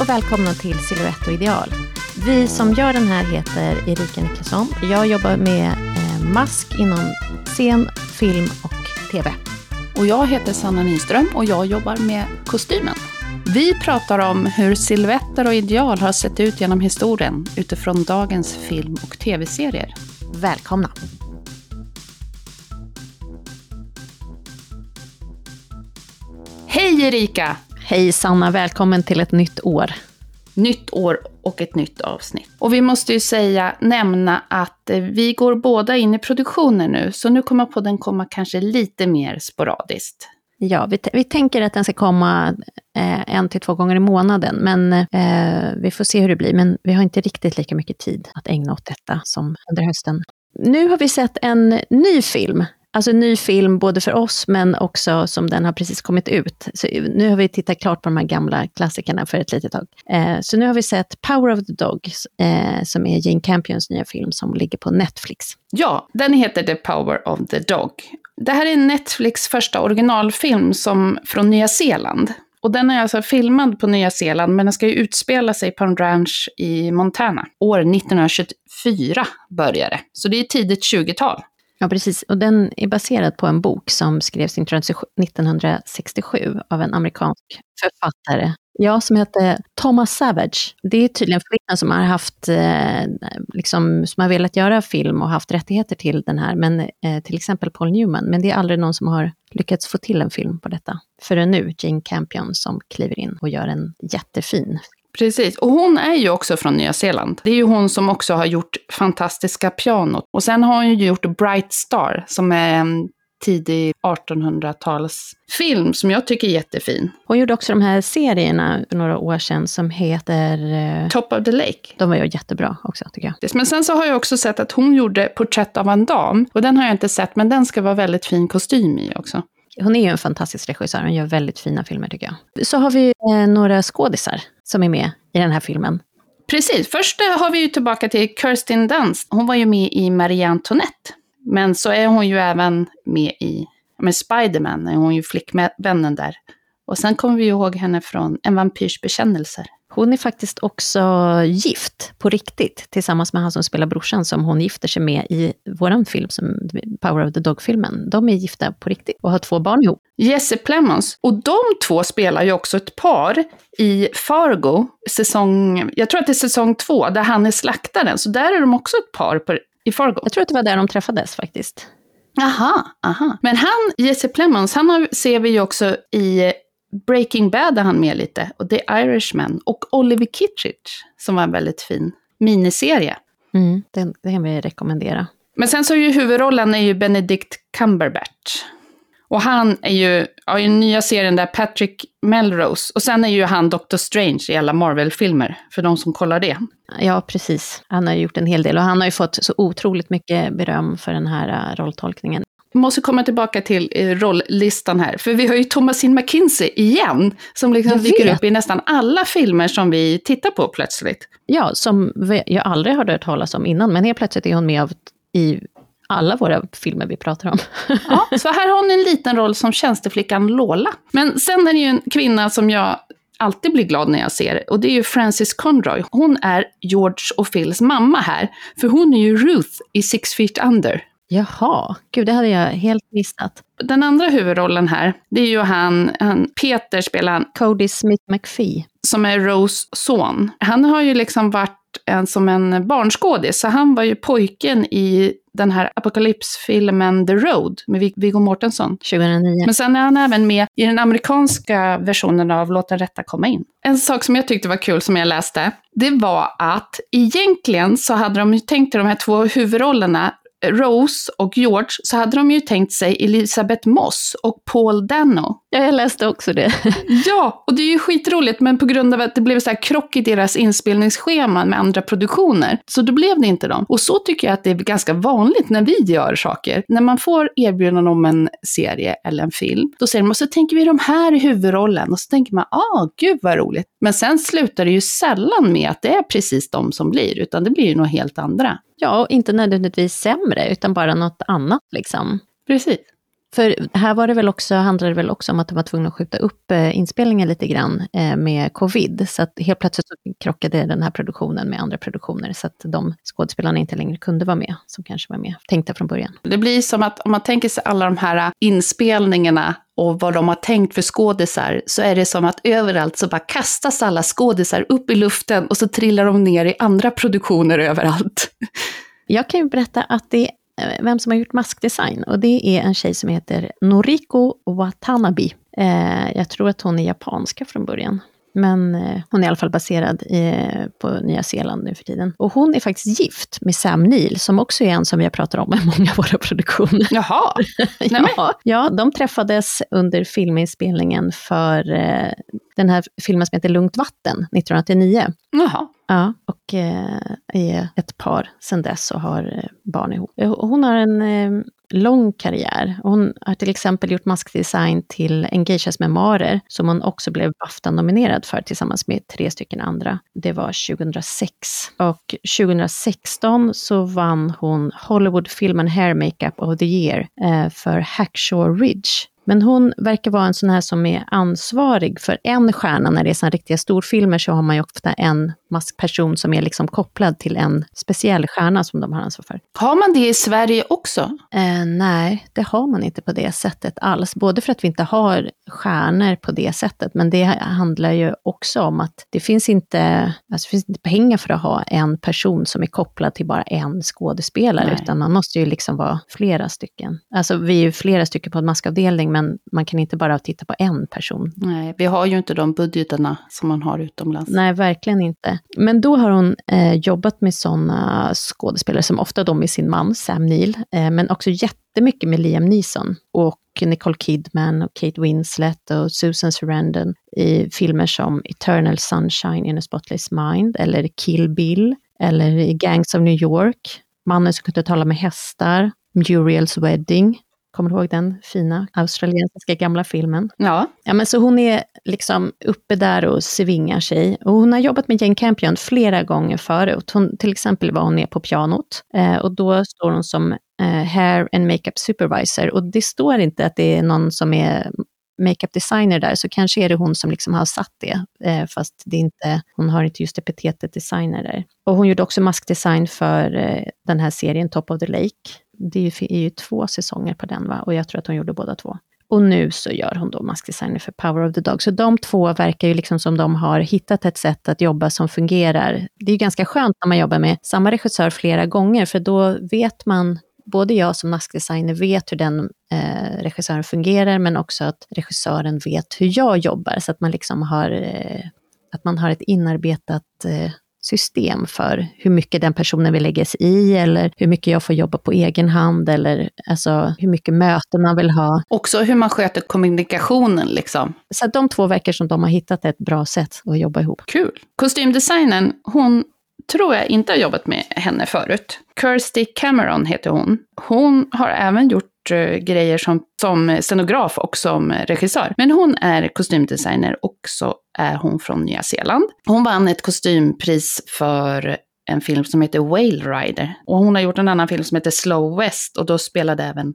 och välkomna till Silhouette och ideal. Vi som gör den här heter Erika Niklasson. Jag jobbar med eh, mask inom scen, film och TV. Och jag heter Sanna Nyström och jag jobbar med kostymen. Vi pratar om hur silhuetter och ideal har sett ut genom historien utifrån dagens film och tv-serier. Välkomna! Hej Erika! Hej Sanna, välkommen till ett nytt år. Nytt år och ett nytt avsnitt. Och vi måste ju säga, nämna att eh, vi går båda in i produktionen nu, så nu kommer podden komma kanske lite mer sporadiskt. Ja, vi, vi tänker att den ska komma eh, en till två gånger i månaden, men eh, vi får se hur det blir. Men vi har inte riktigt lika mycket tid att ägna åt detta som under hösten. Nu har vi sett en ny film Alltså ny film både för oss men också som den har precis kommit ut. Så nu har vi tittat klart på de här gamla klassikerna för ett litet tag. Eh, så nu har vi sett Power of the Dog eh, som är Jane Campions nya film som ligger på Netflix. Ja, den heter The Power of the Dog. Det här är Netflix första originalfilm som, från Nya Zeeland. Och den är alltså filmad på Nya Zeeland, men den ska ju utspela sig på en ranch i Montana. År 1924 började Så det är tidigt 20-tal. Ja, precis. Och den är baserad på en bok som skrevs 1967 av en amerikansk författare. Ja, som heter Thomas Savage. Det är tydligen fler som har haft, eh, liksom, som har velat göra film och haft rättigheter till den här, men eh, till exempel Paul Newman. Men det är aldrig någon som har lyckats få till en film på detta. Förrän nu, Jane Campion, som kliver in och gör en jättefin Precis, och hon är ju också från Nya Zeeland. Det är ju hon som också har gjort fantastiska pianot. Och sen har hon ju gjort Bright Star, som är en tidig 1800-talsfilm som jag tycker är jättefin. Hon gjorde också de här serierna för några år sedan som heter... Eh, Top of the Lake. De var ju jättebra också, tycker jag. Men sen så har jag också sett att hon gjorde Porträtt av en dam. Och den har jag inte sett, men den ska vara väldigt fin kostym i också. Hon är ju en fantastisk regissör, hon gör väldigt fina filmer tycker jag. Så har vi eh, några skådisar som är med i den här filmen. Precis, först eh, har vi ju tillbaka till Kirsten Dunst. Hon var ju med i Marie Antoinette. Men så är hon ju även med i med Spiderman, är ju flickvännen där. Och sen kommer vi ihåg henne från En vampyrs bekännelser. Hon är faktiskt också gift på riktigt, tillsammans med han som spelar brorsan som hon gifter sig med i våran film, som Power of the Dog-filmen. De är gifta på riktigt och har två barn ihop. Jesse Plemons. Och de två spelar ju också ett par i Fargo, säsong, jag tror att det är säsong två, där han är slaktaren. Så där är de också ett par på, i Fargo. Jag tror att det var där de träffades faktiskt. Aha, aha. Men han, Jesse Plemons, han har, ser vi ju också i Breaking Bad är han med lite, och The Irishman, och Oliver Kittredge, som var en väldigt fin miniserie. Mm, den, den kan vi rekommendera. Men sen så är ju huvudrollen är ju Benedict Cumberbatch. Och han är ju, ja, i den nya serien där, Patrick Melrose. Och sen är ju han Doctor Strange i alla Marvel-filmer, för de som kollar det. Ja, precis. Han har gjort en hel del och han har ju fått så otroligt mycket beröm för den här äh, rolltolkningen måste komma tillbaka till eh, rolllistan här, för vi har ju Thomasin McKinsey igen, som liksom dyker upp i nästan alla filmer som vi tittar på plötsligt. Ja, som jag aldrig hade hört talas om innan, men helt plötsligt är hon med i alla våra filmer vi pratar om. ja, så här har hon en liten roll som tjänsteflickan Lola. Men sen är det ju en kvinna som jag alltid blir glad när jag ser, och det är ju Frances Conroy. Hon är George och Phils mamma här, för hon är ju Ruth i Six Feet Under. Jaha, gud det hade jag helt missat. Den andra huvudrollen här, det är ju han, han Peter spelar han. Cody Smith McPhee. Som är Rose son. Han har ju liksom varit en, som en barnskådis, så han var ju pojken i den här apokalypsfilmen The Road med Viggo Mortensen. 2009. Men sen är han även med i den amerikanska versionen av Låt den rätta komma in. En sak som jag tyckte var kul som jag läste, det var att egentligen så hade de ju tänkt de här två huvudrollerna Rose och George så hade de ju tänkt sig Elisabeth Moss och Paul Dano. Ja, jag läste också det. ja, och det är ju skitroligt, men på grund av att det blev så här krock i deras inspelningsscheman med andra produktioner, så då blev det inte dem. Och så tycker jag att det är ganska vanligt när vi gör saker. När man får erbjudanden om en serie eller en film, då säger och så tänker vi de här i huvudrollen, och så tänker man, ah, gud vad roligt. Men sen slutar det ju sällan med att det är precis de som blir, utan det blir ju något helt andra. Ja, och inte nödvändigtvis sämre, utan bara något annat liksom. Precis. För här var det väl också, handlade det väl också om att de var tvungna att skjuta upp eh, inspelningen lite grann eh, med covid. Så att helt plötsligt så krockade den här produktionen med andra produktioner, så att de skådespelarna inte längre kunde vara med, som kanske var med tänkta från början. Det blir som att om man tänker sig alla de här inspelningarna och vad de har tänkt för skådisar, så är det som att överallt så bara kastas alla skådisar upp i luften och så trillar de ner i andra produktioner överallt. Jag kan ju berätta att det vem som har gjort maskdesign och det är en tjej som heter Noriko Watanabe. Eh, jag tror att hon är japanska från början. Men eh, hon är i alla fall baserad i, på Nya Zeeland nu för tiden. Och hon är faktiskt gift med Sam Neill, som också är en som vi har pratat om i många av våra produktioner. Jaha! ja, ja, de träffades under filminspelningen för eh, den här filmen som heter Lugnt vatten, 1989. Jaha. Ja, och eh, är ett par sedan dess och har eh, barn ihop. Eh, hon har en eh, lång karriär. Hon har till exempel gjort maskdesign till Engagers memoarer, som hon också blev BAFTA-nominerad för tillsammans med tre stycken andra. Det var 2006. Och 2016 så vann hon Hollywood Film and Hair Makeup of the Year eh, för Hackshaw Ridge men hon verkar vara en sån här som är ansvarig för en stjärna. När det är såna riktiga storfilmer så har man ju ofta en maskperson som är liksom kopplad till en speciell stjärna som de har ansvar för. Har man det i Sverige också? Eh, nej, det har man inte på det sättet alls. Både för att vi inte har stjärnor på det sättet, men det handlar ju också om att det finns inte, alltså det finns inte pengar för att ha en person som är kopplad till bara en skådespelare, nej. utan man måste ju liksom vara flera stycken. Alltså vi är ju flera stycken på en maskavdelning, men man kan inte bara titta på en person. Nej, vi har ju inte de budgeterna som man har utomlands. Nej, verkligen inte. Men då har hon eh, jobbat med sådana skådespelare som ofta då med sin man Sam Neill, eh, men också jättemycket med Liam Neeson och Nicole Kidman och Kate Winslet och Susan Sarandon i filmer som Eternal Sunshine in a Spotless Mind eller Kill Bill eller i Gangs of New York, Mannen som kunde tala med hästar, Muriels Wedding, Kommer du ihåg den fina australiensiska gamla filmen? Ja. ja men så hon är liksom uppe där och svingar sig. Och hon har jobbat med Jane Campion flera gånger förut. Hon, till exempel var hon ner på pianot eh, och då står hon som eh, hair and makeup supervisor. Och det står inte att det är någon som är makeup designer där, så kanske är det hon som liksom har satt det, eh, fast det inte, hon har inte just epitetet designer där. Och hon gjorde också maskdesign för eh, den här serien Top of the Lake, det är ju, två säsonger på den va? och jag tror att hon gjorde båda två. Och nu så gör hon då maskdesigner för Power of the Dog. Så de två verkar ju liksom som de har hittat ett sätt att jobba som fungerar. Det är ju ganska skönt när man jobbar med samma regissör flera gånger, för då vet man, både jag som maskdesigner vet hur den eh, regissören fungerar, men också att regissören vet hur jag jobbar, så att man liksom har, eh, att man har ett inarbetat eh, system för hur mycket den personen vill lägga sig i eller hur mycket jag får jobba på egen hand eller alltså hur mycket möten man vill ha. Också hur man sköter kommunikationen liksom. Så de två verkar som de har hittat ett bra sätt att jobba ihop. Kul! Kostymdesignen, hon tror jag inte har jobbat med henne förut. Kirsty Cameron heter hon. Hon har även gjort grejer som, som scenograf och som regissör. Men hon är kostymdesigner och så är hon från Nya Zeeland. Hon vann ett kostympris för en film som heter Whale Rider. Och hon har gjort en annan film som heter Slow West och då spelade även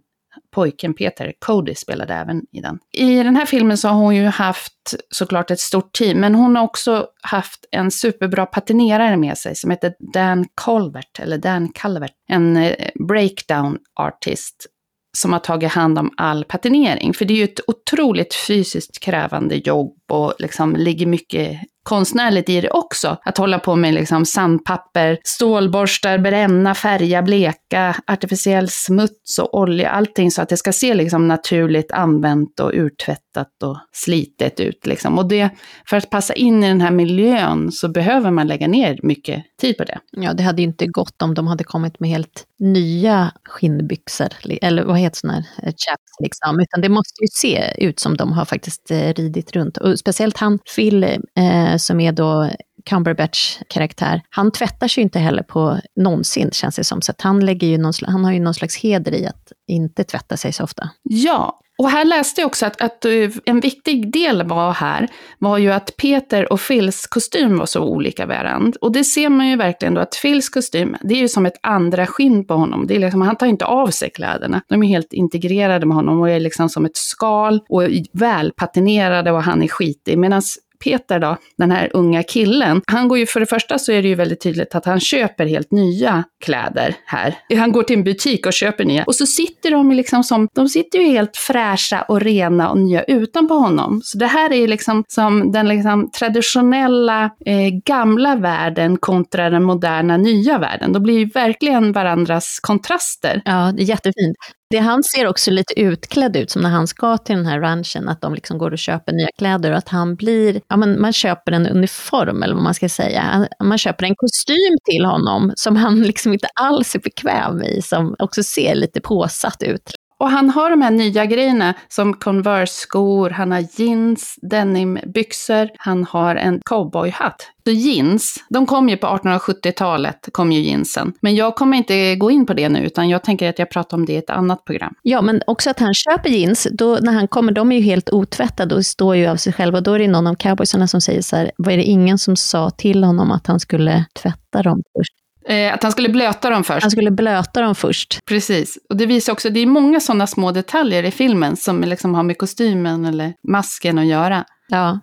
pojken Peter, Cody, spelade även i den. I den här filmen så har hon ju haft såklart ett stort team, men hon har också haft en superbra patinerare med sig som heter Dan Colbert, eller Dan Calvert, en eh, breakdown artist som har tagit hand om all patinering. För det är ju ett otroligt fysiskt krävande jobb och liksom ligger mycket konstnärligt i det också. Att hålla på med liksom sandpapper, stålborstar, bränna, färga, bleka, artificiell smuts och olja, allting så att det ska se liksom naturligt använt och urtvättat och slitet ut. Liksom. Och det, för att passa in i den här miljön så behöver man lägga ner mycket tid på det. Ja, det hade ju inte gått om de hade kommit med helt nya skinnbyxor, eller vad heter sådana här eh, chaps, liksom. utan det måste ju se ut som de har faktiskt eh, ridit runt. Och speciellt han, Phil, eh, Eh, som är då Cumberbatch karaktär, han tvättar sig inte heller på någonsin känns det som. Så att han, lägger ju någon, han har ju någon slags heder i att inte tvätta sig så ofta. Ja, Och här läste jag också att, att, eh, en viktig del var här, var ju att Peter och Phils kostym var så olika varandra. Och det ser man ju verkligen då, att Phils kostym, det är ju som ett andra skinn på honom. Det är liksom, han tar inte av sig kläderna. De är helt integrerade med honom och är liksom som ett skal och välpatinerade och han är skitig. Medan Peter då, den här unga killen, han går ju för det första så är det ju väldigt tydligt att han köper helt nya kläder här. Han går till en butik och köper nya. Och så sitter de liksom som, de sitter ju helt fräscha och rena och nya utanpå honom. Så det här är ju liksom som den liksom traditionella eh, gamla världen kontra den moderna nya världen. De blir ju verkligen varandras kontraster. Ja, det är jättefint. Det han ser också lite utklädd ut, som när han ska till den här ranchen, att de liksom går och köper nya kläder och att han blir, ja men man köper en uniform eller vad man ska säga. Man köper en kostym till honom som han liksom inte alls är bekväm i, som också ser lite påsatt ut. Och han har de här nya grejerna som Converse-skor, han har jeans, denimbyxor, han har en cowboyhatt. Så jeans, de kom ju på 1870-talet, kom ju jeansen. Men jag kommer inte gå in på det nu, utan jag tänker att jag pratar om det i ett annat program. Ja, men också att han köper jeans, då när han kommer, de är ju helt otvättade och står ju av sig själva. Då är det någon av cowboysarna som säger så här, var det ingen som sa till honom att han skulle tvätta dem först? Eh, att han skulle blöta dem först. Han skulle blöta dem först. Precis. Och det visar också, det är många sådana små detaljer i filmen som liksom har med kostymen eller masken att göra. Ja.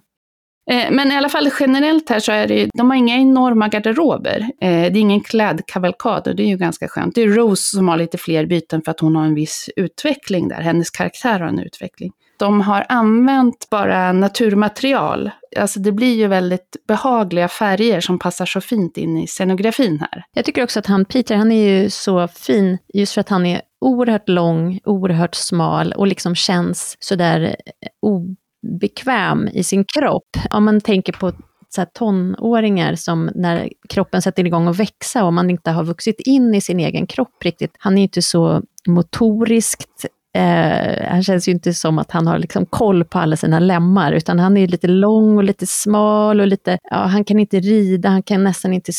Eh, men i alla fall generellt här så är det de har inga enorma garderober. Eh, det är ingen klädkavalkad och det är ju ganska skönt. Det är Rose som har lite fler byten för att hon har en viss utveckling där. Hennes karaktär har en utveckling de har använt bara naturmaterial. Alltså det blir ju väldigt behagliga färger som passar så fint in i scenografin här. Jag tycker också att han, Peter, han är ju så fin just för att han är oerhört lång, oerhört smal och liksom känns sådär eh, bekväm i sin kropp. Om man tänker på så tonåringar som när kroppen sätter igång att växa och man inte har vuxit in i sin egen kropp riktigt. Han är inte så motoriskt Eh, han känns ju inte som att han har liksom koll på alla sina lemmar, utan han är lite lång och lite smal och lite, ja, han kan inte rida, han kan nästan inte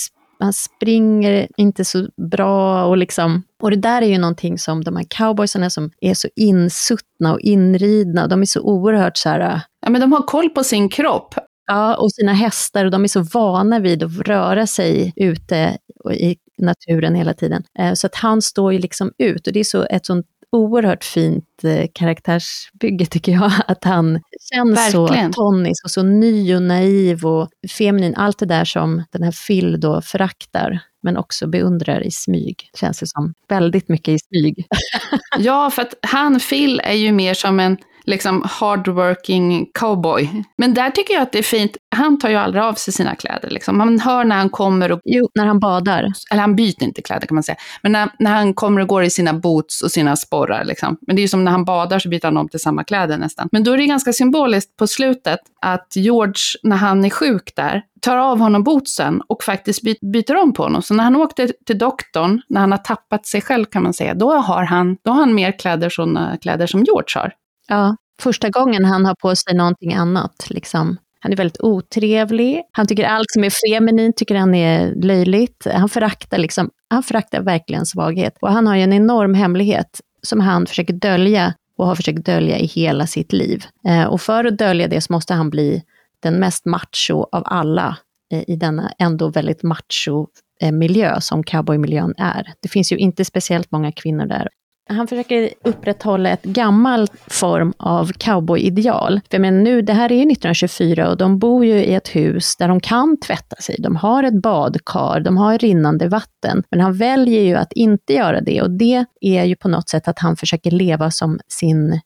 han springer inte så bra och liksom, och det där är ju någonting som de här cowboysarna som är så insuttna och inridna, de är så oerhört så här... Ja men de har koll på sin kropp. Ja, och sina hästar och de är så vana vid att röra sig ute i naturen hela tiden. Eh, så att han står ju liksom ut och det är så ett sånt oerhört fint eh, karaktärsbygge tycker jag. Att han känns Verkligen. så tonnisk och så ny och naiv och feminin. Allt det där som den här Phil då föraktar men också beundrar i smyg, känns det som. Väldigt mycket i smyg. ja, för att han, Phil, är ju mer som en liksom hardworking cowboy. Men där tycker jag att det är fint, han tar ju aldrig av sig sina kläder. Liksom. Man hör när han kommer och... Jo, när han badar. Eller han byter inte kläder kan man säga. Men när, när han kommer och går i sina boots och sina sporrar. Liksom. Men det är ju som när han badar så byter han om till samma kläder nästan. Men då är det ganska symboliskt på slutet att George, när han är sjuk där, tar av honom bootsen och faktiskt byter om på honom. Så när han åkte till doktorn, när han har tappat sig själv kan man säga, då har han, då har han mer kläder, sådana kläder som George har. Ja, första gången han har på sig någonting annat. Liksom. Han är väldigt otrevlig. Han tycker allt som är feminint tycker han är löjligt. Han föraktar, liksom, han föraktar verkligen svaghet. Och han har ju en enorm hemlighet som han försöker dölja och har försökt dölja i hela sitt liv. Eh, och för att dölja det så måste han bli den mest macho av alla eh, i denna ändå väldigt macho eh, miljö som cowboymiljön är. Det finns ju inte speciellt många kvinnor där. Han försöker upprätthålla ett gammalt form av cowboyideal. För men nu, det här är 1924 och de bor ju i ett hus där de kan tvätta sig. De har ett badkar, de har rinnande vatten. Men han väljer ju att inte göra det och det är ju på något sätt att han försöker leva som sin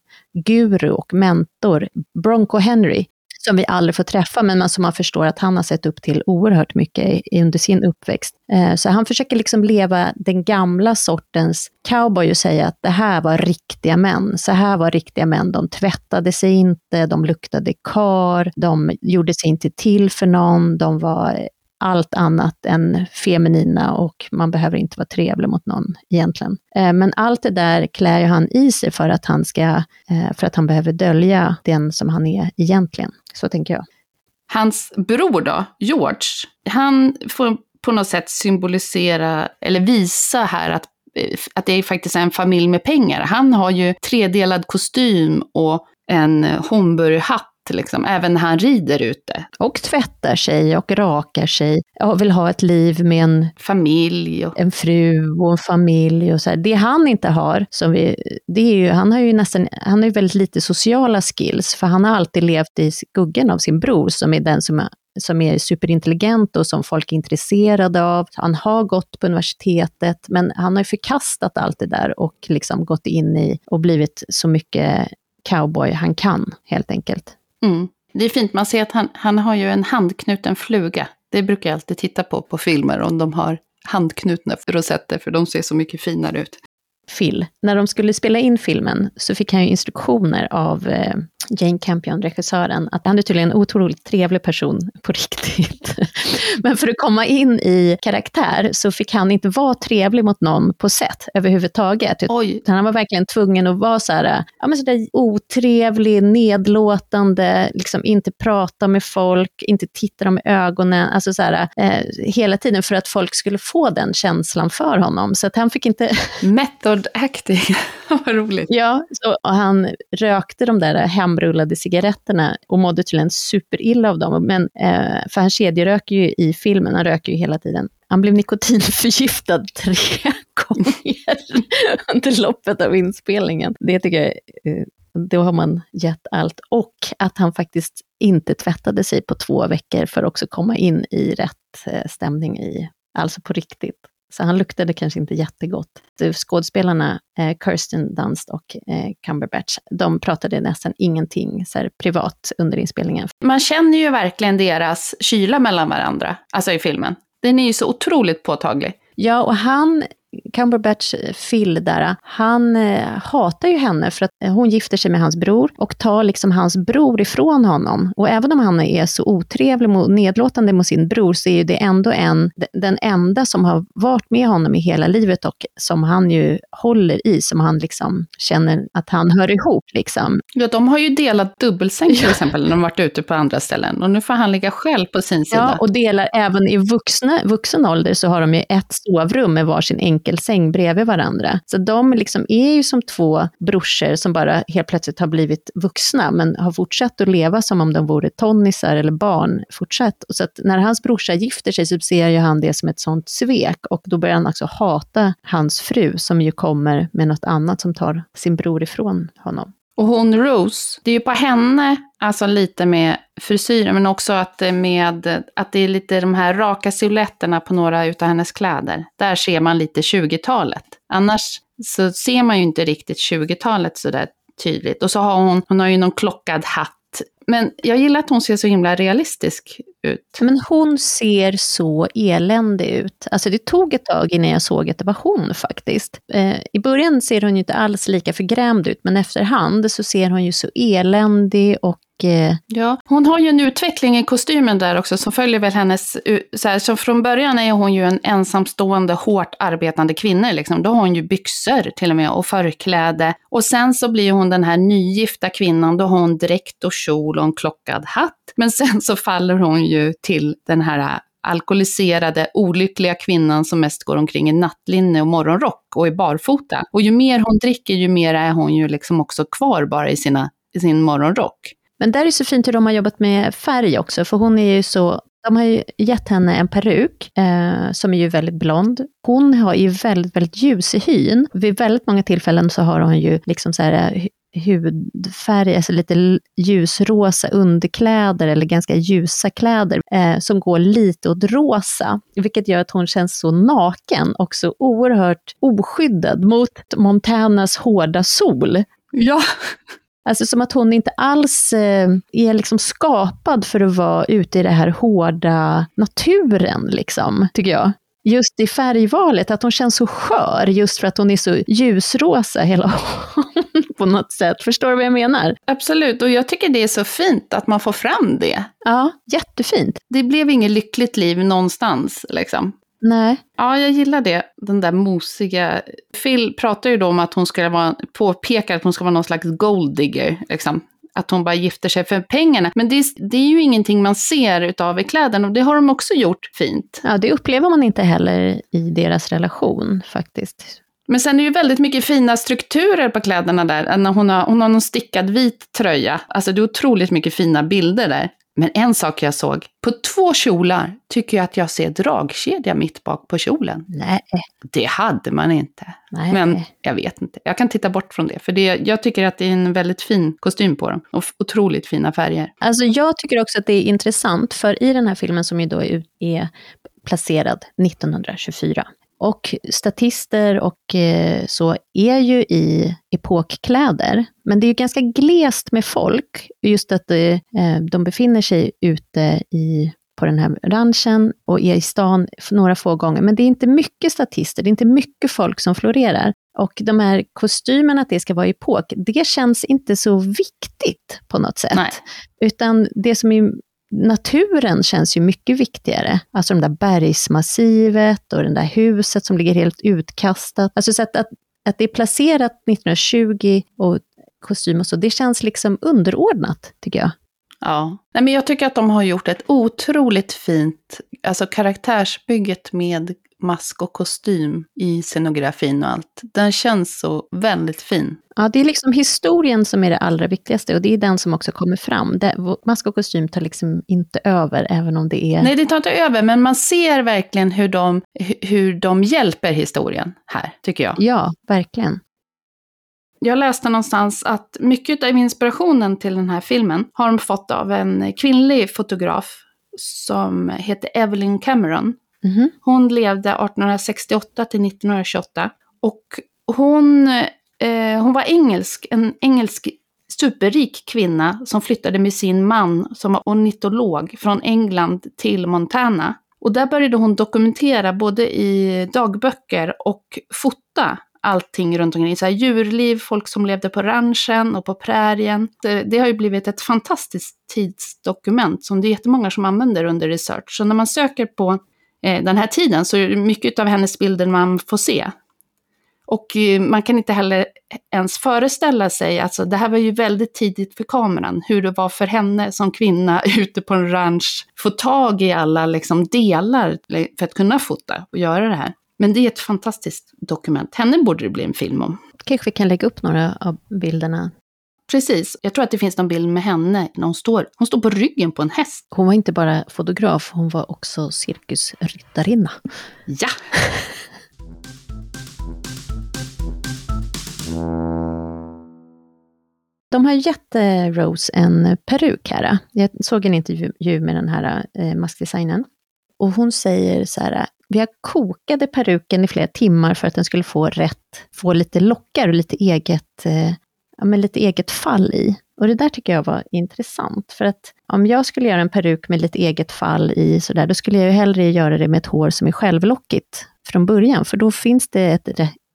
guru och mentor, Bronco Henry, som vi aldrig får träffa, men som man förstår att han har sett upp till oerhört mycket under sin uppväxt. Eh, så han försöker liksom leva den gamla sortens cowboy och säga att det här var riktiga män. Så här var riktiga män. De tvättade sig inte, de luktade kar, de gjorde sig inte till för någon, de var allt annat än feminina och man behöver inte vara trevlig mot någon egentligen. Eh, men allt det där klär ju han i sig för att han ska, eh, för att han behöver dölja den som han är egentligen. Så tänker jag. Hans bror då, George, han får på något sätt symbolisera, eller visa här att eh, att det är faktiskt en familj med pengar. Han har ju tredelad kostym och en homburghatt liksom, även när han rider ute. Och tvättar sig och rakar sig och vill ha ett liv med en familj. Och... En fru och en familj och så här. Det han inte har, som vi, det är ju, han har ju nästan, han har ju väldigt lite sociala skills, för han har alltid levt i skuggan av sin bror, som är den som är som är superintelligent och som folk är intresserade av. Han har gått på universitetet, men han har förkastat allt det där och liksom gått in i och blivit så mycket cowboy han kan, helt enkelt. Mm. Det är fint, man ser att han, han har ju en handknuten fluga. Det brukar jag alltid titta på på filmer, om de har handknutna rosetter, för de ser så mycket finare ut. Phil, när de skulle spela in filmen så fick han ju instruktioner av eh, Jane Campion, regissören, att han är tydligen en otroligt trevlig person på riktigt. Men för att komma in i karaktär så fick han inte vara trevlig mot någon på sätt överhuvudtaget. Oj. Han var verkligen tvungen att vara så här, ja, men så där otrevlig, nedlåtande, liksom inte prata med folk, inte titta dem i ögonen, alltså så här, eh, hela tiden för att folk skulle få den känslan för honom. Så att han fick inte... Method acting, vad roligt. Ja, så, och han rökte de där hemrullade cigaretterna och mådde tydligen superilla av dem. Men, eh, för han kedjeröker ju i filmen, han röker ju hela tiden. Han blev nikotinförgiftad tre gånger under loppet av inspelningen. Det tycker jag, eh, då har man gett allt. Och att han faktiskt inte tvättade sig på två veckor för att också komma in i rätt eh, stämning i, alltså på riktigt. Så han luktade kanske inte jättegott. Skådespelarna eh, Kirsten Dunst och eh, Cumberbatch, de pratade nästan ingenting så här, privat under inspelningen. Man känner ju verkligen deras kyla mellan varandra, alltså i filmen. Den är ju så otroligt påtaglig. Ja, och han Cumberbatch Phil där, han eh, hatar ju henne för att eh, hon gifter sig med hans bror och tar liksom hans bror ifrån honom. Och även om han är så otrevlig och nedlåtande mot sin bror så är ju det ändå en, den enda som har varit med honom i hela livet och som han ju håller i, som han liksom känner att han hör ihop liksom. Ja, de har ju delat dubbelsäng till exempel när de varit ute på andra ställen och nu får han ligga själv på sin sida. Ja, och delar även i vuxna, vuxen ålder så har de ju ett sovrum med varsin enkel enkelsäng bredvid varandra. Så de liksom är ju som två brorsor som bara helt plötsligt har blivit vuxna, men har fortsatt att leva som om de vore tonnisar eller barn fortsatt. Så att när hans brorsa gifter sig så ser ju han det som ett sånt svek och då börjar han också hata hans fru som ju kommer med något annat som tar sin bror ifrån honom. Och hon Rose, det är ju på henne, alltså lite med frisyren, men också att, eh, med, att det är lite de här raka siluetterna på några utav hennes kläder. Där ser man lite 20-talet. Annars så ser man ju inte riktigt 20-talet sådär tydligt. Och så har hon, hon har ju någon klockad hatt. Men jag gillar att hon ser så himla realistisk ut. Men hon ser så eländig ut. Alltså det tog ett tag innan jag såg att det var hon faktiskt. Eh, I början ser hon ju inte alls lika förgrämd ut, men efterhand så ser hon ju så eländig och Eh, ja, hon har ju en utveckling i kostymen där också som följer väl hennes... Så, här, så från början är hon ju en ensamstående, hårt arbetande kvinna. Liksom. Då har hon ju byxor till och med och förkläde. Och sen så blir hon den här nygifta kvinnan, då har hon dräkt och kjol och en klockad hatt. Men sen så faller hon ju till den här alkoholiserade, olyckliga kvinnan som mest går omkring i nattlinne och morgonrock och är barfota. Och ju mer hon dricker, ju mer är hon ju liksom också kvar bara i, sina, i sin morgonrock. Men där är det så fint hur de har jobbat med färg också, för hon är ju så de har ju gett henne en peruk eh, som är ju väldigt blond. Hon har ju väldigt, väldigt ljus i hyn. Vid väldigt många tillfällen så har hon ju liksom så här eh, hudfärg, alltså lite ljusrosa underkläder eller ganska ljusa kläder eh, som går lite åt rosa, vilket gör att hon känns så naken och så oerhört oskyddad mot Montanas hårda sol. Ja. Alltså som att hon inte alls eh, är liksom skapad för att vara ute i den här hårda naturen, liksom, tycker jag. Just i färgvalet, att hon känns så skör just för att hon är så ljusrosa hela på något sätt. Förstår du vad jag menar? Absolut, och jag tycker det är så fint att man får fram det. Ja, jättefint. Det blev inget lyckligt liv någonstans, liksom. Nej. Ja, jag gillar det. Den där mosiga... Phil pratar ju då om att hon ska vara, påpekar att hon ska vara någon slags golddigger, liksom. Att hon bara gifter sig för pengarna. Men det, det är ju ingenting man ser utav i kläderna och det har de också gjort fint. Ja, det upplever man inte heller i deras relation faktiskt. Men sen är det ju väldigt mycket fina strukturer på kläderna där. Hon har, hon har någon stickad vit tröja. Alltså det är otroligt mycket fina bilder där. Men en sak jag såg, på två kjolar tycker jag att jag ser dragkedja mitt bak på kjolen. Nej. Det hade man inte. Nej. Men jag vet inte, jag kan titta bort från det. För det, jag tycker att det är en väldigt fin kostym på dem. Och otroligt fina färger. Alltså jag tycker också att det är intressant, för i den här filmen som ju då är, är placerad 1924, och statister och eh, så är ju i epokkläder, men det är ju ganska glest med folk, just att eh, de befinner sig ute i, på den här ranchen och är i stan några få gånger, men det är inte mycket statister, det är inte mycket folk som florerar. Och de här kostymerna, att det ska vara epok, det känns inte så viktigt på något sätt. Nej. Utan det som är naturen känns ju mycket viktigare. Alltså det där bergsmassivet och det där huset som ligger helt utkastat. Alltså så att, att, att det är placerat 1920 och kostym och så, det känns liksom underordnat, tycker jag. Ja, Nej, men jag tycker att de har gjort ett otroligt fint, alltså karaktärsbygget med mask och kostym i scenografin och allt. Den känns så väldigt fin. Ja, det är liksom historien som är det allra viktigaste och det är den som också kommer fram. Det, mask och kostym tar liksom inte över, även om det är... Nej, det tar inte över, men man ser verkligen hur de, hur de hjälper historien här, tycker jag. Ja, verkligen. Jag läste någonstans att mycket av inspirationen till den här filmen har de fått av en kvinnlig fotograf som heter Evelyn Cameron. Mm. Hon levde 1868 till 1928 och hon, eh, hon var engelsk, en engelsk superrik kvinna som flyttade med sin man som var ornitolog från England till Montana. Och där började hon dokumentera både i dagböcker och fota allting runt omkring. Så här, djurliv, folk som levde på ranchen och på prärien. Det, det, har ju blivit ett fantastiskt tidsdokument som det är jättemånga som använder under research. Så när man söker på Eh, den här tiden så är det mycket av hennes bilder man får se. Och eh, man kan inte heller ens föreställa sig, alltså det här var ju väldigt tidigt för kameran, hur det var för henne som kvinna ute på en ranch, få tag i alla liksom, delar för att kunna fota och göra det här. Men det är ett fantastiskt dokument. Henne borde det bli en film om. Kanske vi kan lägga upp några av bilderna. Precis. Jag tror att det finns någon bild med henne när hon står, hon står på ryggen på en häst. Hon var inte bara fotograf, hon var också cirkusryttarinna. Ja! De har gett Rose en peruk här. Jag såg en intervju med den här eh, maskdesignen. Och hon säger så här, vi har kokade peruken i flera timmar för att den skulle få rätt, få lite lockar och lite eget, eh, ja, men lite eget fall i. Och det där tycker jag var intressant, för att om jag skulle göra en peruk med lite eget fall i, sådär, då skulle jag ju hellre göra det med ett hår som är självlockigt från början, för då finns det ett,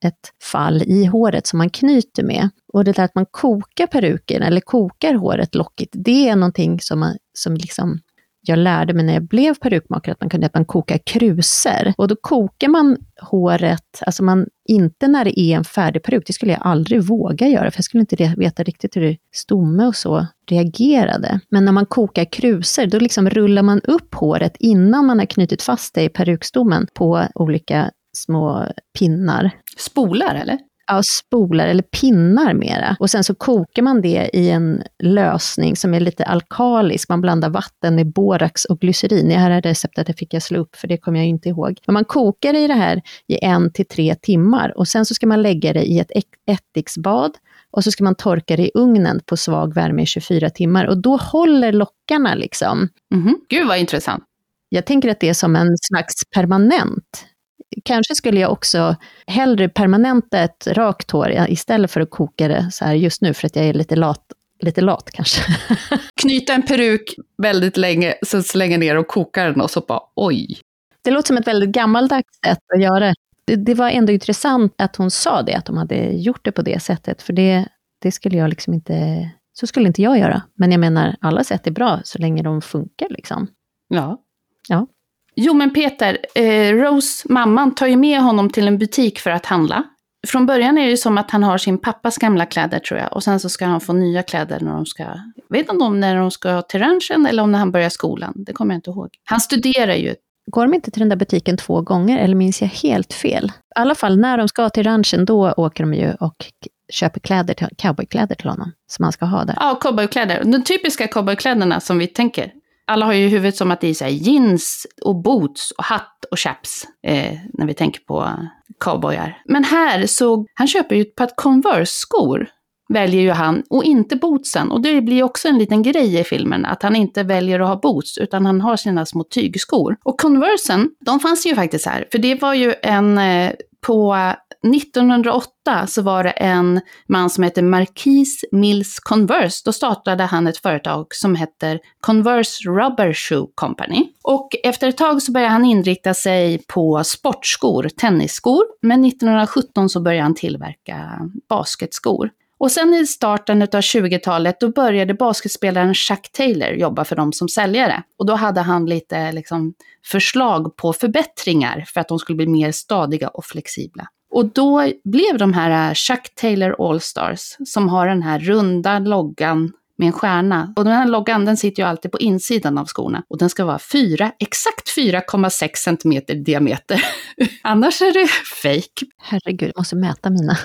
ett fall i håret som man knyter med. Och det där att man kokar peruken, eller kokar håret lockigt, det är någonting som, man, som liksom jag lärde mig när jag blev perukmakare att man kunde att man kokar krusor. Och då kokar man håret, alltså man, inte när det är en färdig peruk, det skulle jag aldrig våga göra, för jag skulle inte veta riktigt hur stomme och så reagerade. Men när man kokar krusor, då liksom rullar man upp håret innan man har knutit fast det i perukstommen på olika små pinnar. Spolar eller? Ja, spolar eller pinnar mera. Och sen så kokar man det i en lösning som är lite alkalisk. Man blandar vatten med borax och glycerin. Det här är receptet det fick jag slå upp, för det kommer jag inte ihåg. Men man kokar i det här i en till tre timmar och sen så ska man lägga det i ett ättiksbad och så ska man torka det i ugnen på svag värme i 24 timmar och då håller lockarna liksom. Mm -hmm. Gud vad intressant. Jag tänker att det är som en slags permanent kanske skulle jag också hellre permanenta ett rakt hår istället för att koka det så här just nu, för att jag är lite lat lite lat kanske. Knyta en peruk väldigt länge, sen slänga ner och koka den och så bara oj. Det låter som ett väldigt gammaldags sätt att göra det. Det var ändå intressant att hon sa det, att de hade gjort det på det sättet, för det, det skulle jag liksom inte, så skulle inte jag göra. Men jag menar, alla sätt är bra så länge de funkar liksom. Ja. Ja. Jo men Peter, eh, Rose, mamman, tar ju med honom till en butik för att handla. Från början är det som att han har sin pappas gamla kläder tror jag. Och sen så ska han få nya kläder när de ska, jag vet inte om när de ska till ranchen eller om när han börjar skolan. Det kommer jag inte ihåg. Han studerar ju Går de inte till den där butiken två gånger, eller minns jag helt fel? I alla fall, när de ska till ranchen, då åker de ju och köper kläder till, cowboykläder till honom, som han ska ha där. Ja, cowboykläder. De typiska cowboykläderna som vi tänker. Alla har ju i huvudet som att det är så jeans och boots och hatt och chaps eh, när vi tänker på cowboyar. Men här så, han köper ju ett par Converse-skor väljer ju han, och inte bootsen. Och det blir också en liten grej i filmen, att han inte väljer att ha boots, utan han har sina små tygskor. Och Conversen, de fanns ju faktiskt här, för det var ju en, eh, på 1908 så var det en man som hette Marquis Mills Converse. Då startade han ett företag som heter Converse Rubber Shoe Company. Och efter ett tag så började han inrikta sig på sportskor, tennisskor. Men 1917 så började han tillverka basketskor. Och sen i starten av 20-talet då började basketspelaren Chuck Taylor jobba för dem som säljare. Och då hade han lite liksom, förslag på förbättringar för att de skulle bli mer stadiga och flexibla. Och då blev de här eh, Chuck Taylor Allstars, som har den här runda loggan med en stjärna. Och den här loggan den sitter ju alltid på insidan av skorna. Och den ska vara 4, exakt 4,6 cm i diameter. Annars är det fake. Herregud, jag måste mäta mina.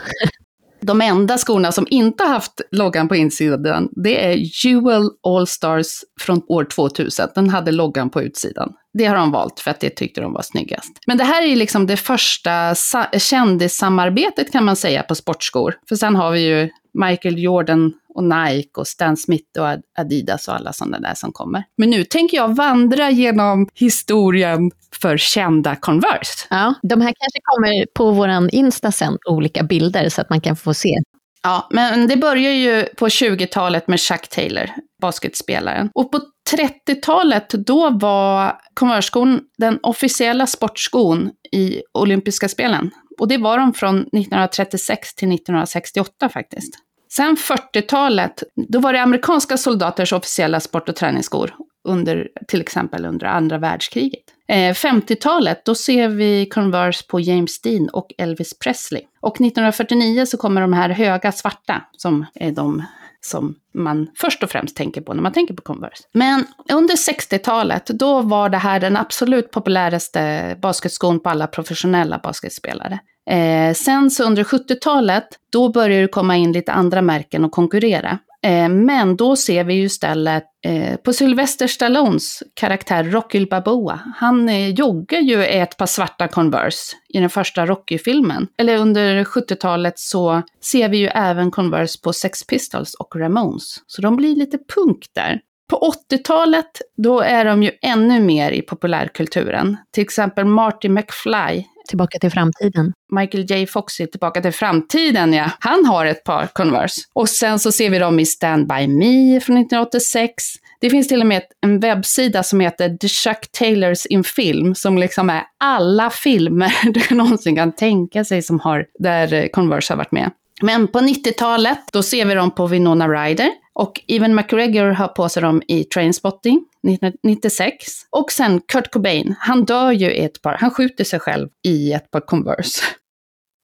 De enda skorna som inte haft loggan på insidan, det är Jewel Allstars från år 2000. Den hade loggan på utsidan. Det har de valt för att det tyckte de var snyggast. Men det här är ju liksom det första kändissamarbetet kan man säga på sportskor. För sen har vi ju Michael Jordan och Nike och Stan Smith och Adidas och alla sådana där som kommer. Men nu tänker jag vandra genom historien för kända Converse. Ja, de här kanske kommer på våran Insta sen, olika bilder så att man kan få se. Ja, men det börjar ju på 20-talet med Chuck Taylor, basketspelaren. Och på 30-talet, då var Converse-skon den officiella sportskon i olympiska spelen. Och det var de från 1936 till 1968 faktiskt. Sen 40-talet, då var det amerikanska soldaters officiella sport och träningsskor, under, till exempel under andra världskriget. Eh, 50-talet, då ser vi Converse på James Dean och Elvis Presley. Och 1949 så kommer de här höga svarta, som är de som man först och främst tänker på när man tänker på Converse. Men under 60-talet, då var det här den absolut populäraste basketskon på alla professionella basketspelare. Eh, sen så under 70-talet, då börjar det komma in lite andra märken och konkurrera. Eh, men då ser vi ju istället eh, på Sylvester Stallones karaktär Rocky Balboa. Han eh, joggar ju i ett par svarta Converse i den första Rocky-filmen. Eller under 70-talet så ser vi ju även Converse på Sex Pistols och Ramones. Så de blir lite punk där. På 80-talet, då är de ju ännu mer i populärkulturen. Till exempel Marty McFly Tillbaka till framtiden. Michael J Fox i Tillbaka till framtiden ja. Han har ett par Converse. Och sen så ser vi dem i Stand By Me från 1986. Det finns till och med en webbsida som heter The Chuck Taylors in Film, som liksom är alla filmer du någonsin kan tänka sig som har, där Converse har varit med. Men på 90-talet, då ser vi dem på Winona Ryder. Och Evan McGregor har på sig dem i Trainspotting 1996. Och sen Kurt Cobain, han dör ju i ett par, han skjuter sig själv i ett par Converse.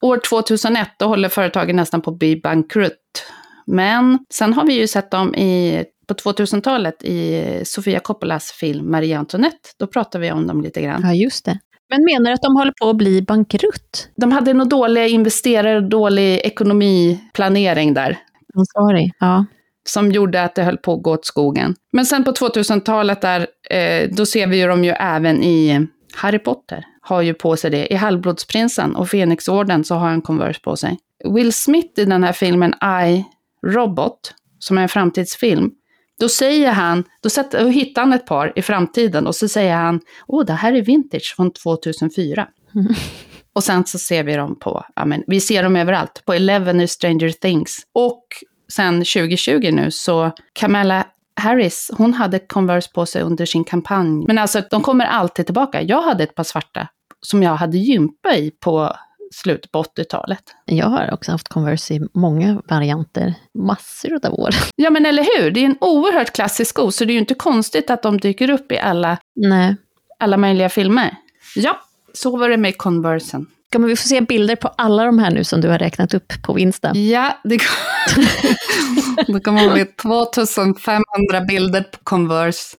År 2001, då håller företaget nästan på att bli bankrutt. Men sen har vi ju sett dem i, på 2000-talet i Sofia Coppolas film Marie Antoinette. Då pratar vi om dem lite grann. Ja, just det. Men menar du att de håller på att bli bankrutt? De hade nog dåliga investerare dålig ekonomiplanering där. Ansvarig, ja som gjorde att det höll på att gå åt skogen. Men sen på 2000-talet där, eh, då ser vi ju dem ju även i Harry Potter, har ju på sig det. I Halvblodsprinsen och Fenixorden så har han Converse på sig. Will Smith i den här filmen I, Robot, som är en framtidsfilm, då säger han, då, sätter, hittar han ett par i framtiden och så säger han, åh, det här är vintage från 2004. Mm. Och sen så ser vi dem på, ja men vi ser dem överallt, på Eleven i Stranger Things. Och sen 2020 nu, så Kamala Harris, hon hade Converse på sig under sin kampanj. Men alltså, de kommer alltid tillbaka. Jag hade ett par svarta som jag hade gympa i på slutet på 80-talet. Jag har också haft Converse i många varianter, massor av år. Ja, men eller hur? Det är en oerhört klassisk sko, så det är ju inte konstigt att de dyker upp i alla, Nej. alla möjliga filmer. Ja, Så var det med Conversen. Kommer vi få se bilder på alla de här nu som du har räknat upp på Insta? Ja, det kommer, det kommer bli 2500 bilder på Converse.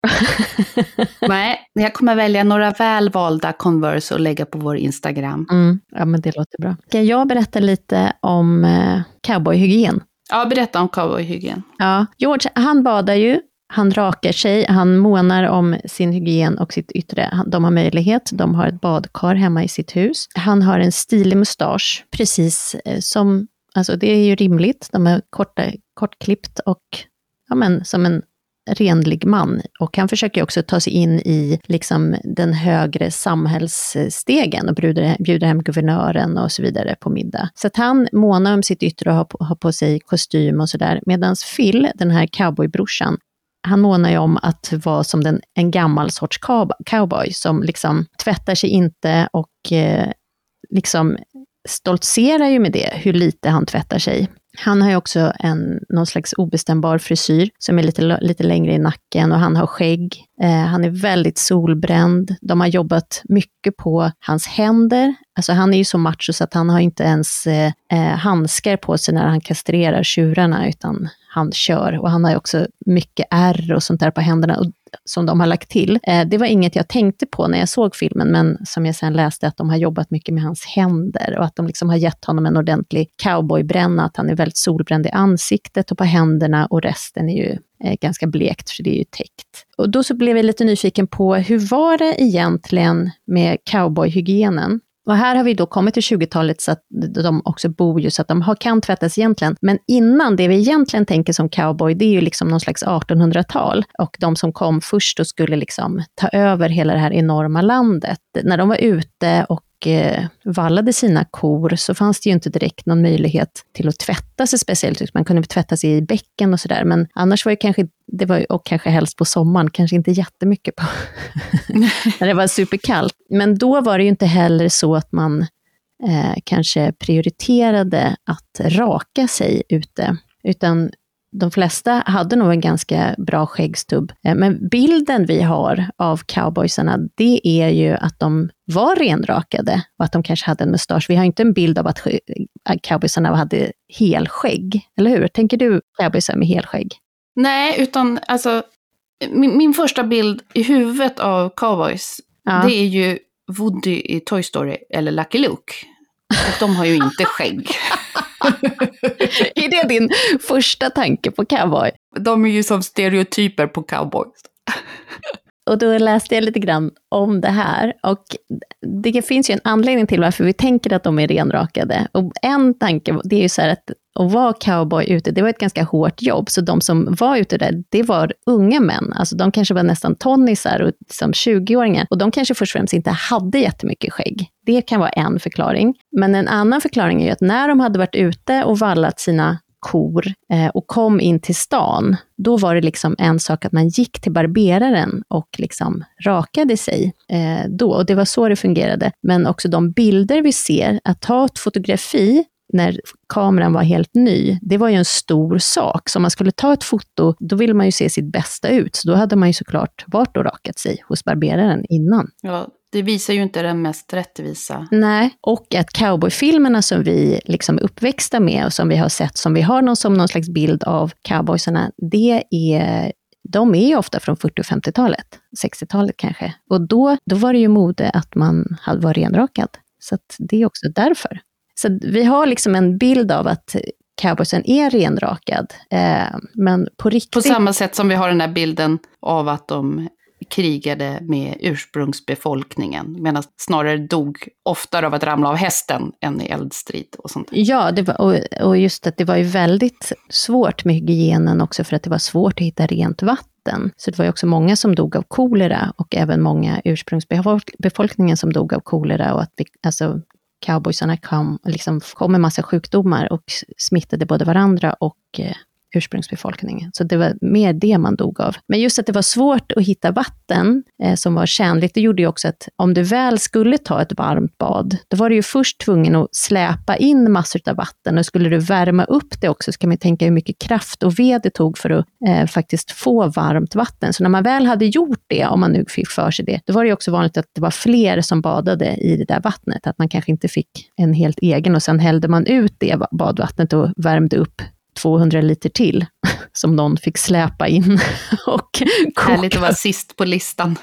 Nej, jag kommer välja några välvalda Converse och lägga på vår Instagram. Mm, ja, men det låter bra. Ska jag berätta lite om eh, cowboyhygien? Ja, berätta om cowboyhygien. Ja, George, han badar ju han rakar sig, han månar om sin hygien och sitt yttre. De har möjlighet, de har ett badkar hemma i sitt hus. Han har en stilig mustasch, precis eh, som, alltså det är ju rimligt, de är korta, kortklippt och ja men, som en renlig man. Och han försöker också ta sig in i liksom, den högre samhällsstegen och bjuder, bjuder hem guvernören och så vidare på middag. Så att han månar om sitt yttre och har på, har på sig kostym och sådär. Medan Phil, den här cowboybrorsan, han månar ju om att vara som den, en gammal sorts cowboy som liksom tvättar sig inte och eh, liksom stoltserar ju med det, hur lite han tvättar sig. Han har ju också en, någon slags obestämbar frisyr som är lite, lite längre i nacken och han har skägg. Eh, han är väldigt solbränd. De har jobbat mycket på hans händer. Alltså han är ju så macho så att han har inte ens eh, eh, handskar på sig när han kastrerar tjurarna, utan han kör. Och han har också mycket ärr och sånt där på händerna som de har lagt till. Det var inget jag tänkte på när jag såg filmen, men som jag sen läste att de har jobbat mycket med hans händer och att de liksom har gett honom en ordentlig cowboybränna, att han är väldigt solbränd i ansiktet och på händerna och resten är ju Eh, ganska blekt, för det är ju täckt. Och då så blev jag lite nyfiken på hur var det egentligen med cowboyhygienen? Och här har vi då kommit till 20-talet så att de också bor ju så att de har, kan tvättas egentligen. Men innan, det vi egentligen tänker som cowboy, det är ju liksom någon slags 1800-tal. Och de som kom först och skulle liksom ta över hela det här enorma landet. När de var ute och Eh, vallade sina kor så fanns det ju inte direkt någon möjlighet till att tvätta sig speciellt. Liksom, man kunde tvätta sig i bäcken och sådär, men annars var det kanske, det var, och kanske helst på sommaren, kanske inte jättemycket på när det var superkallt. Men då var det ju inte heller så att man eh, kanske prioriterade att raka sig ute, utan de flesta hade nog en ganska bra skäggstubb. Eh, men bilden vi har av cowboysarna, det är ju att de var renrakade och att de kanske hade en mustasch. Vi har inte en bild av att cowboysarna hade helskägg, eller hur? Tänker du cowboysar med helskägg? Nej, utan alltså min, min första bild i huvudet av cowboys, ja. det är ju Woody i Toy Story eller Lucky Luke. Och de har ju inte skägg. är det din första tanke på cowboy? De är ju som stereotyper på cowboys. Och då läste jag lite grann om det här. Och det finns ju en anledning till varför vi tänker att de är renrakade. Och en tanke, det är ju så här att att vara cowboy ute, det var ett ganska hårt jobb. Så de som var ute där, det var unga män. Alltså de kanske var nästan tonnisar och som 20-åringar. Och de kanske först och främst inte hade jättemycket skägg. Det kan vara en förklaring. Men en annan förklaring är ju att när de hade varit ute och vallat sina kor eh, och kom in till stan, då var det liksom en sak att man gick till barberaren och liksom rakade sig eh, då. Och det var så det fungerade. Men också de bilder vi ser, att ta ett fotografi när kameran var helt ny, det var ju en stor sak. Så om man skulle ta ett foto, då ville man ju se sitt bästa ut. Så då hade man ju såklart varit och rakat sig hos barberaren innan. Ja, det visar ju inte den mest rättvisa. Nej, och att cowboyfilmerna som vi liksom uppväxta med och som vi har sett, som vi har någon, som någon slags bild av cowboysarna, det är de är ju ofta från 40 och 50-talet, 60-talet kanske. Och då, då var det ju mode att man var renrakad. Så det är också därför. Så vi har liksom en bild av att cowboysen är renrakad. Eh, men på riktigt... På samma sätt som vi har den här bilden av att de krigade med ursprungsbefolkningen, medan snarare dog oftare av att ramla av hästen än i eldstrid och sånt. Ja, det var, och, och just att det var ju väldigt svårt med hygienen också, för att det var svårt att hitta rent vatten. Så det var ju också många som dog av kolera och även många ursprungsbefolkningen som dog av kolera och att vi, alltså, cowboysarna kom, liksom, kom med massa sjukdomar och smittade både varandra och eh, ursprungsbefolkningen. Så det var mer det man dog av. Men just att det var svårt att hitta vatten eh, som var tjänligt, det gjorde ju också att om du väl skulle ta ett varmt bad, då var du ju först tvungen att släpa in massor av vatten och skulle du värma upp det också så kan man tänka hur mycket kraft och ved det tog för att eh, faktiskt få varmt vatten. Så när man väl hade gjort det, om man nu fick för sig det, då var det ju också vanligt att det var fler som badade i det där vattnet, att man kanske inte fick en helt egen och sen hällde man ut det badvattnet och värmde upp 200 liter till som någon fick släpa in och koka. Härligt att vara sist på listan.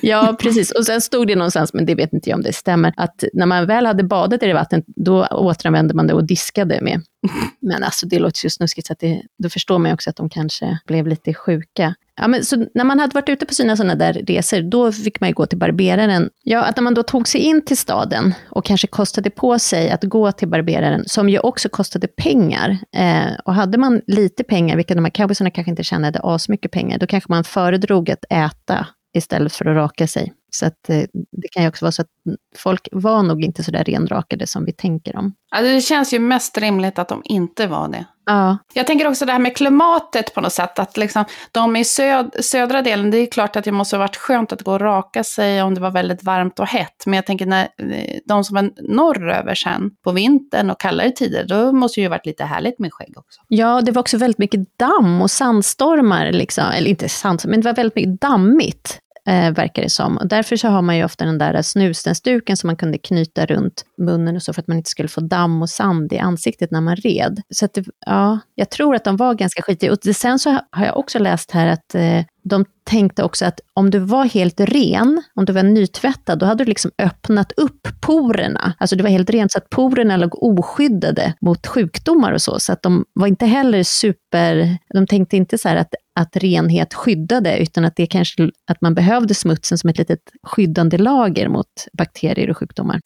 ja, precis. Och sen stod det någonstans, men det vet inte jag om det stämmer, att när man väl hade badat i det vattnet, då återanvände man det och diskade med. Men alltså det låter ju snuskigt, så att det, då förstår man ju också att de kanske blev lite sjuka. Ja, men så när man hade varit ute på sina sådana där resor, då fick man ju gå till barberaren. Ja, att när man då tog sig in till staden och kanske kostade på sig att gå till barberaren, som ju också kostade pengar. Eh, och hade man lite pengar, vilket de här cowboysarna kanske inte tjänade asmycket pengar, då kanske man föredrog att äta istället för att raka sig. Så att, eh, det kan ju också vara så att folk var nog inte så där renrakade som vi tänker dem. Ja, det känns ju mest rimligt att de inte var det. Ja. Jag tänker också det här med klimatet på något sätt. Att liksom, de i söd, södra delen, det är klart att det måste ha varit skönt att gå och raka sig om det var väldigt varmt och hett. Men jag tänker när eh, de som var norröver sen på vintern och kallare tider, då måste det ju varit lite härligt med skägg också. Ja, det var också väldigt mycket damm och sandstormar, liksom. eller inte sandstormar, men det var väldigt mycket dammigt eh, verkar det som. Och därför så har man ju ofta den där snusdensduken som man kunde knyta runt munnen och så för att man inte skulle få damm och sand i ansiktet när man red. Så att det, ja, jag tror att de var ganska skitiga. Och sen så har jag också läst här att eh, de tänkte också att om du var helt ren, om du var nytvättad, då hade du liksom öppnat upp porerna. Alltså du var helt ren så att porerna låg oskyddade mot sjukdomar och så. Så att de var inte heller super, de tänkte inte så här att, att renhet skyddade, utan att det kanske, att man behövde smutsen som ett litet skyddande lager mot bakterier och sjukdomar.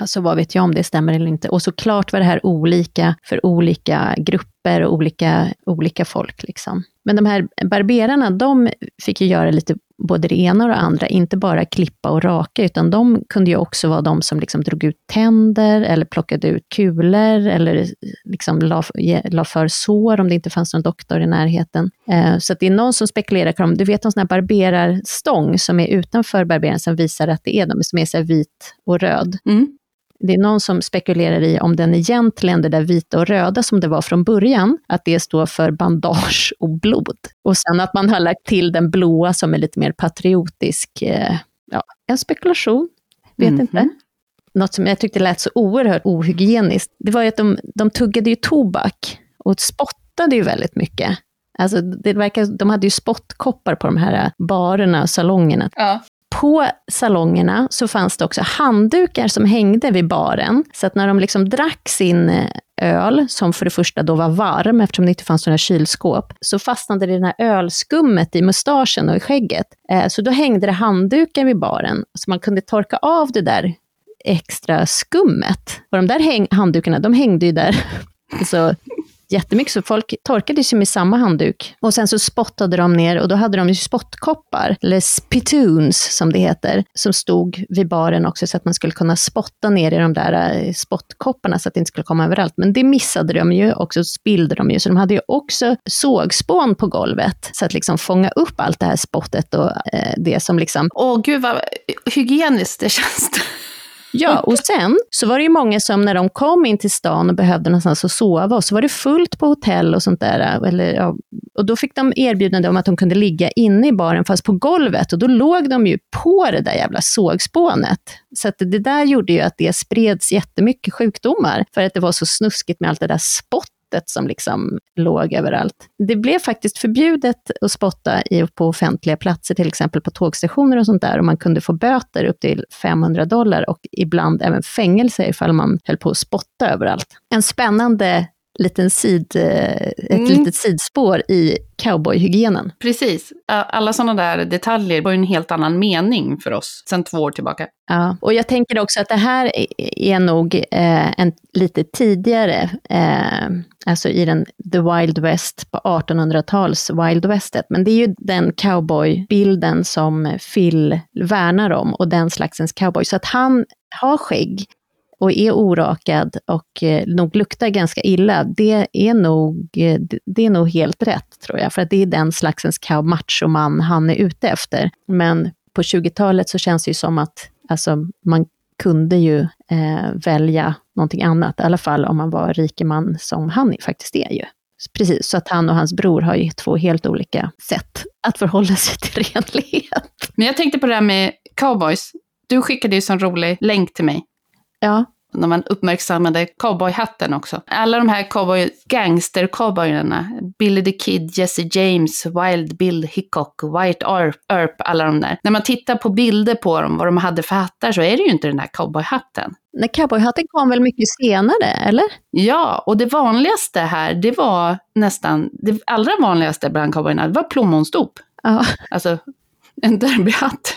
Alltså vad vet jag om det stämmer eller inte. Och såklart var det här olika för olika grupper och olika, olika folk. Liksom. Men de här barberarna, de fick ju göra lite både det ena och det andra, inte bara klippa och raka, utan de kunde ju också vara de som liksom drog ut tänder, eller plockade ut kulor, eller liksom la, la för sår om det inte fanns någon doktor i närheten. Eh, så det är någon som spekulerar kring, du vet en sån här barberarstång som är utanför barberaren, som visar att det är de, som är så vit och röd. Mm. Det är någon som spekulerar i om den egentligen, det där vita och röda som det var från början, att det står för bandage och blod. Och sen att man har lagt till den blåa som är lite mer patriotisk, eh, ja, en spekulation, vet mm -hmm. inte. Något som jag tyckte lät så oerhört ohygieniskt, det var ju att de, de tuggade ju tobak och spottade ju väldigt mycket. Alltså det verkar, de hade ju spottkoppar på de här barerna och salongerna. Ja på salongerna så fanns det också handdukar som hängde vid baren. Så att när de liksom drack sin eh, öl, som för det första då var varm, eftersom det inte fanns några kylskåp, så fastnade det här ölskummet i mustaschen och i skägget. Eh, så då hängde det handdukar vid baren, så man kunde torka av det där extra skummet. Och de där handdukarna, de hängde ju där så jättemycket, så folk torkade sig med samma handduk. Och sen så spottade de ner och då hade de ju spottkoppar, eller spittoons som det heter, som stod vid baren också så att man skulle kunna spotta ner i de där eh, spottkopparna så att det inte skulle komma överallt. Men det missade de ju och så spillde de ju, så de hade ju också sågspån på golvet så att liksom fånga upp allt det här spottet och eh, det som liksom... Åh gud vad hygieniskt det känns. Ja, och sen så var det ju många som när de kom in till stan och behövde någonstans att sova, och så var det fullt på hotell och sånt där. Eller, ja, och då fick de erbjudande om att de kunde ligga inne i baren, fast på golvet. Och då låg de ju på det där jävla sågspånet. Så det där gjorde ju att det spreds jättemycket sjukdomar, för att det var så snuskigt med allt det där spott spottet som liksom låg överallt. Det blev faktiskt förbjudet att spotta i, på offentliga platser, till exempel på tågstationer och sånt där, och man kunde få böter upp till 500 dollar och ibland även fängelse ifall man höll på att spotta överallt. En spännande liten sid, eh, ett mm. litet sidspår i cowboyhygienen. Precis. Alla sådana där detaljer var ju en helt annan mening för oss sedan två år tillbaka. Ja, och jag tänker också att det här är nog eh, en lite tidigare, eh, alltså i den The Wild West på 1800-tals Wild Westet. Men det är ju den cowboybilden som Phil värnar om och den slagsens cowboy. Så att han har skägg och är orakad och eh, nog luktar ganska illa, det är, nog, eh, det är nog helt rätt tror jag. För att det är den slagsens machoman han är ute efter. Men på 20-talet så känns det ju som att alltså, man kunde ju eh, välja någonting annat, i alla fall om man var rikeman som han faktiskt är ju. Precis, så att han och hans bror har ju två helt olika sätt att förhålla sig till renlighet. Men jag tänkte på det här med cowboys. Du skickade ju en rolig länk till mig. Ja. När man uppmärksammade cowboyhatten också. Alla de här cowboy, gangster-cowboyerna, Billy the Kid, Jesse James, Wild Bill Hickok, White Earp, alla de där. När man tittar på bilder på dem, vad de hade för hattar, så är det ju inte den där cowboyhatten. Nej, cowboyhatten kom väl mycket senare, eller? Ja, och det vanligaste här, det var nästan, det allra vanligaste bland cowboyerna, det var plommonstop. Ja. Alltså en derbyhatt.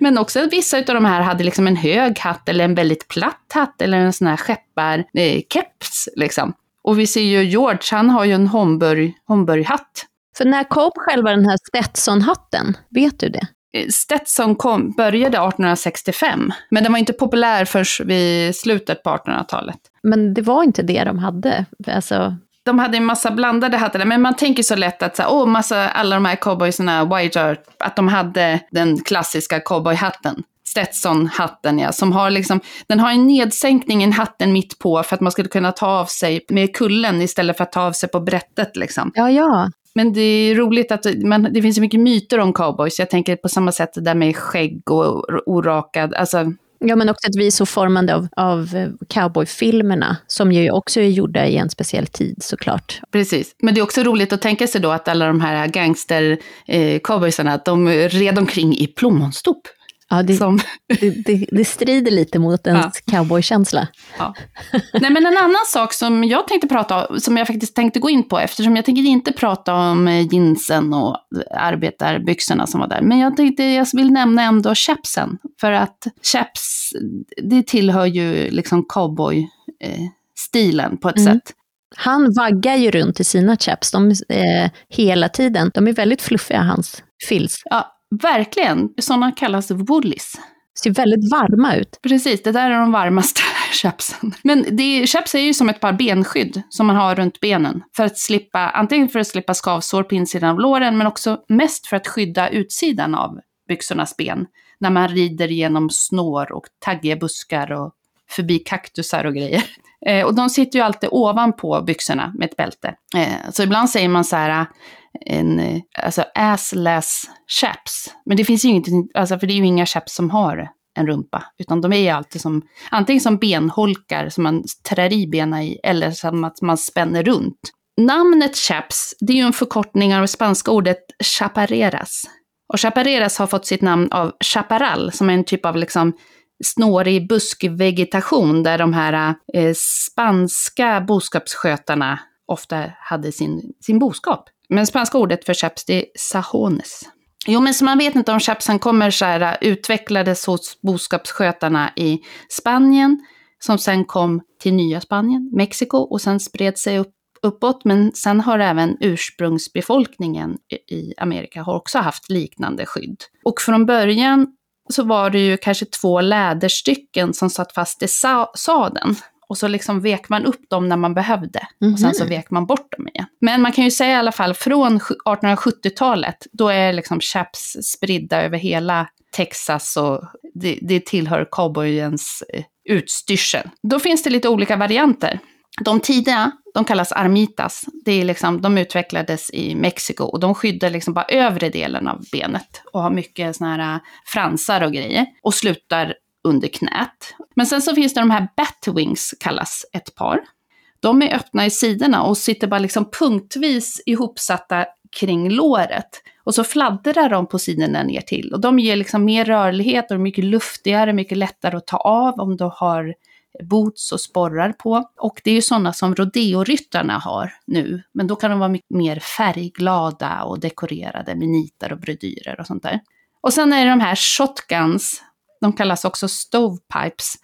Men också vissa av de här hade liksom en hög hatt eller en väldigt platt hatt eller en sån här skepparkeps. Eh, liksom. Och vi ser ju George, han har ju en Homburg, Homburg-hatt. För när kom själva den här Stetson-hatten? Vet du det? Eh, Stetson kom, började 1865, men den var inte populär förrän vid slutet på 1800-talet. Men det var inte det de hade? Alltså, de hade en massa blandade hattar, men man tänker så lätt att så här, åh, massa, alla de här cowboysarna, White Earth, att de hade den klassiska cowboyhatten. Stetson-hatten ja, som har liksom, den har en nedsänkning i hatten mitt på för att man skulle kunna ta av sig med kullen istället för att ta av sig på brättet liksom. Ja, ja. Men det är roligt att man, det finns så mycket myter om cowboys. Jag tänker på samma sätt det där med skägg och orakad, alltså Ja, men också att vi är så formande av, av eh, cowboyfilmerna, som ju också är gjorda i en speciell tid såklart. Precis, men det är också roligt att tänka sig då att alla de här gangster-cowboysarna, eh, de red omkring i plommonstop. Ja, det, som... det, det, det, strider lite mot ens ja. cowboykänsla. Ja. Nej, men en annan sak som jag tänkte prata om, som jag faktiskt tänkte gå in på, eftersom jag tänker inte prata om eh, jeansen och arbetarbyxorna som var där, men jag tänkte jag vill nämna ändå chapsen, för att chaps, det tillhör ju liksom cowboy-stilen på ett mm. sätt. Han vaggar ju runt i sina chaps de, eh, hela tiden. De är väldigt fluffiga, hans fills. Ja, Verkligen. Sådana kallas woolies. Ser väldigt varma ut. Precis, det där är de varmaste chapsen. Men det, chaps är ju som ett par benskydd som man har runt benen. För att slippa, antingen för att slippa skavsår på insidan av låren, men också mest för att skydda utsidan av byxornas ben. När man rider genom snår och taggiga buskar och förbi kaktusar och grejer. Eh, och de sitter ju alltid ovanpå byxorna med ett bälte. Eh, så ibland säger man så här, eh, en eh, alltså assless chaps. Men det finns ju ingenting, alltså för det är ju inga chaps som har en rumpa, utan de är ju alltid som, antingen som benholkar som man trär i benen i, eller som att man spänner runt. Namnet chaps, det är ju en förkortning av det spanska ordet chapareras. Och chapareras har fått sitt namn av chaparral, som är en typ av liksom snårig buskvegetation där de här eh, spanska boskapsskötarna ofta hade sin, sin boskap. Men spanska ordet för chaps det är sajones. Jo, men så man vet inte om chapsen kommer så här, eh, utvecklades hos boskapsskötarna i Spanien, som sen kom till nya Spanien, Mexiko och sen spred sig upp, uppåt. Men sen har även ursprungsbefolkningen i Amerika har också haft liknande skydd. Och från början så var det ju kanske två läderstycken som satt fast i sadeln. Och så liksom vek man upp dem när man behövde. Mm -hmm. Och sen så mhm. vek man bort dem igen. Men man kan ju säga i alla fall från 1870-talet, då är liksom chaps spridda över hela Texas och det, det tillhör cowboyens eh, utstyrsel. Då finns det lite olika varianter. De tidiga, de kallas armitas. Det är liksom, de utvecklades i Mexiko och de skyddar liksom bara övre delen av benet och har mycket såna här äh, fransar och grejer. Och slutar under knät. Men sen så finns det de här Batwings, kallas ett par. De är öppna i sidorna och sitter bara liksom punktvis ihopsatta kring låret. Och så fladdrar de på sidorna ner till. Och de ger liksom mer rörlighet och är mycket luftigare, mycket lättare att ta av om du har boots och sporrar på. Och det är ju sådana som rodeoryttarna har nu. Men då kan de vara mycket mer färgglada och dekorerade med nitar och brodyrer och sånt där. Och sen är det de här shotguns de kallas också stovepipes.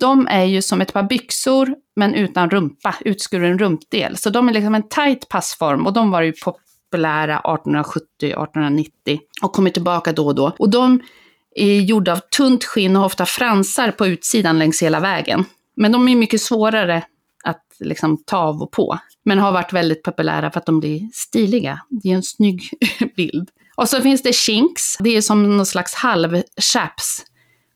De är ju som ett par byxor men utan rumpa, utskuren rumpdel. Så de är liksom en tight passform och de var ju populära 1870-1890 och kommer tillbaka då och då. Och de är gjorda av tunt skinn och ofta fransar på utsidan längs hela vägen. Men de är mycket svårare att liksom ta av och på. Men har varit väldigt populära för att de blir stiliga. Det är en snygg bild. Och så finns det chinks. Det är som någon slags halvchaps.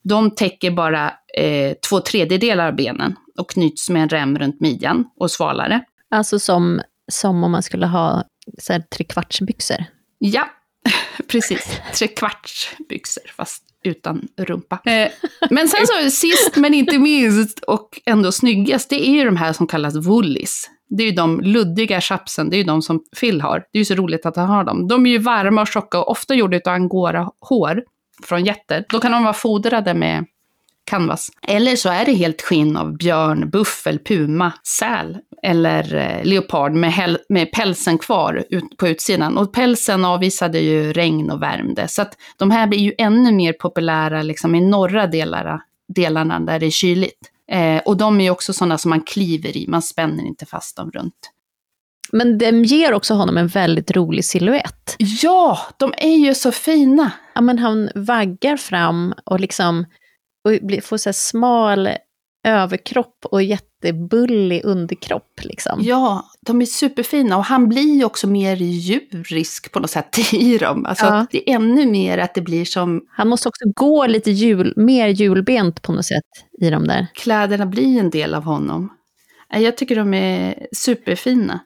De täcker bara eh, två tredjedelar av benen och knyts med en rem runt midjan och svalare. Alltså som, som om man skulle ha så här, trekvartsbyxor. Ja, precis. Trekvartsbyxor, fast utan rumpa. Eh, men sen så sist men inte minst och ändå snyggast, det är ju de här som kallas woolies. Det är ju de luddiga chapsen, det är ju de som Phil har. Det är ju så roligt att han har dem. De är ju varma och tjocka och ofta gjorda av angora-hår från getter. Då kan de vara fodrade med canvas. Eller så är det helt skinn av björn, buffel, puma, säl eller eh, leopard med, med pälsen kvar ut, på utsidan. Och pälsen avvisade ju regn och värmde. Så att de här blir ju ännu mer populära liksom, i norra delarna, delarna där det är kyligt. Eh, och de är ju också sådana som man kliver i, man spänner inte fast dem runt. Men de ger också honom en väldigt rolig siluett. Ja, de är ju så fina. Ja, men han vaggar fram och liksom och får så smal överkropp och jättebullig underkropp. Liksom. Ja, de är superfina och han blir ju också mer djurisk på något sätt i dem. Alltså ja. det är ännu mer att det blir som... Han måste också gå lite jul, mer julbent på något sätt i dem där. Kläderna blir en del av honom. Jag tycker de är superfina.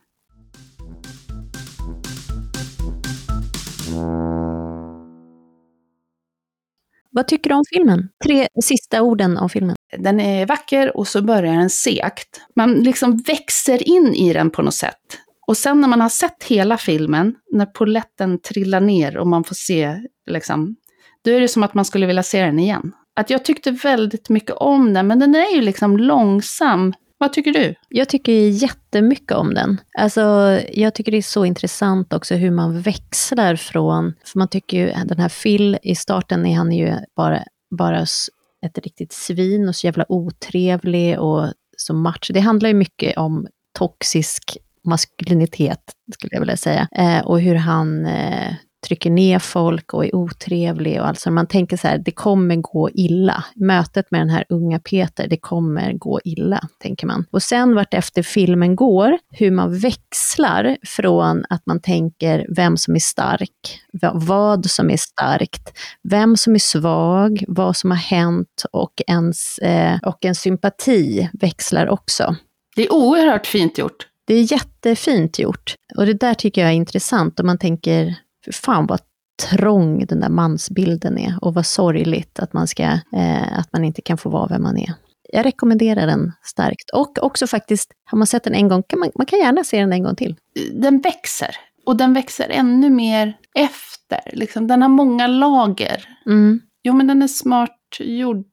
Vad tycker du om filmen? Tre sista orden om filmen. Den är vacker och så börjar den segt. Man liksom växer in i den på något sätt. Och sen när man har sett hela filmen, när poletten trillar ner och man får se, liksom, då är det som att man skulle vilja se den igen. Att jag tyckte väldigt mycket om den, men den är ju liksom långsam vad tycker du? Jag tycker jättemycket om den. Alltså, jag tycker det är så intressant också hur man växlar från... För man tycker ju, den här Phil, i starten är han ju bara, bara ett riktigt svin och så jävla otrevlig och så match. Det handlar ju mycket om toxisk maskulinitet, skulle jag vilja säga. Eh, och hur han eh, trycker ner folk och är otrevlig och alltså man tänker så här, det kommer gå illa. Mötet med den här unga Peter, det kommer gå illa, tänker man. Och sen vart efter filmen går, hur man växlar från att man tänker vem som är stark, vad som är starkt, vem som är svag, vad som har hänt och ens, eh, och en sympati växlar också. Det är oerhört fint gjort. Det är jättefint gjort. Och det där tycker jag är intressant om man tänker för fan vad trång den där mansbilden är och vad sorgligt att man, ska, eh, att man inte kan få vara vem man är. Jag rekommenderar den starkt. Och också faktiskt, har man sett den en gång, kan man, man kan gärna se den en gång till. Den växer. Och den växer ännu mer efter. Liksom, den har många lager. Mm. Jo, men den är smart gjord,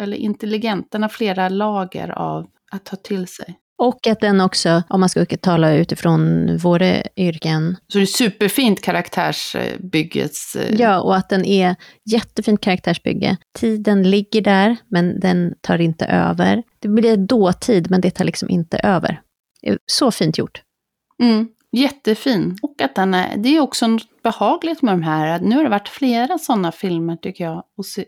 eller intelligent. Den har flera lager av att ta till sig. Och att den också, om man ska tala utifrån våra yrken. Så det är superfint karaktärsbyggets... Eh, ja, och att den är jättefint karaktärsbygge. Tiden ligger där, men den tar inte över. Det blir dåtid, men det tar liksom inte över. Så fint gjort. Mm, jättefin. Och att den är, det är också något behagligt med de här. Nu har det varit flera sådana filmer, tycker jag,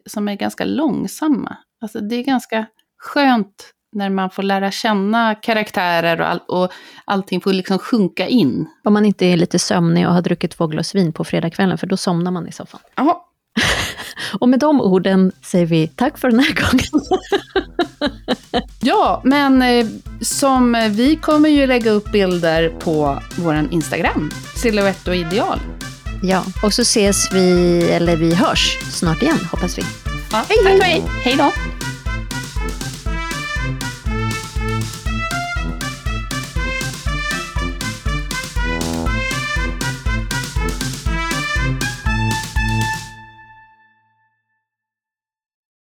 som är ganska långsamma. Alltså det är ganska skönt när man får lära känna karaktärer och, all, och allting får liksom sjunka in. Om man inte är lite sömnig och har druckit två glas vin på fredagskvällen, för då somnar man i soffan. Ja. och med de orden säger vi tack för den här gången. ja, men eh, som vi kommer ju lägga upp bilder på vår Instagram, Silhouette och ideal. Ja, och så ses vi, eller vi hörs snart igen, hoppas vi. Ja, hej, hej! Hej då!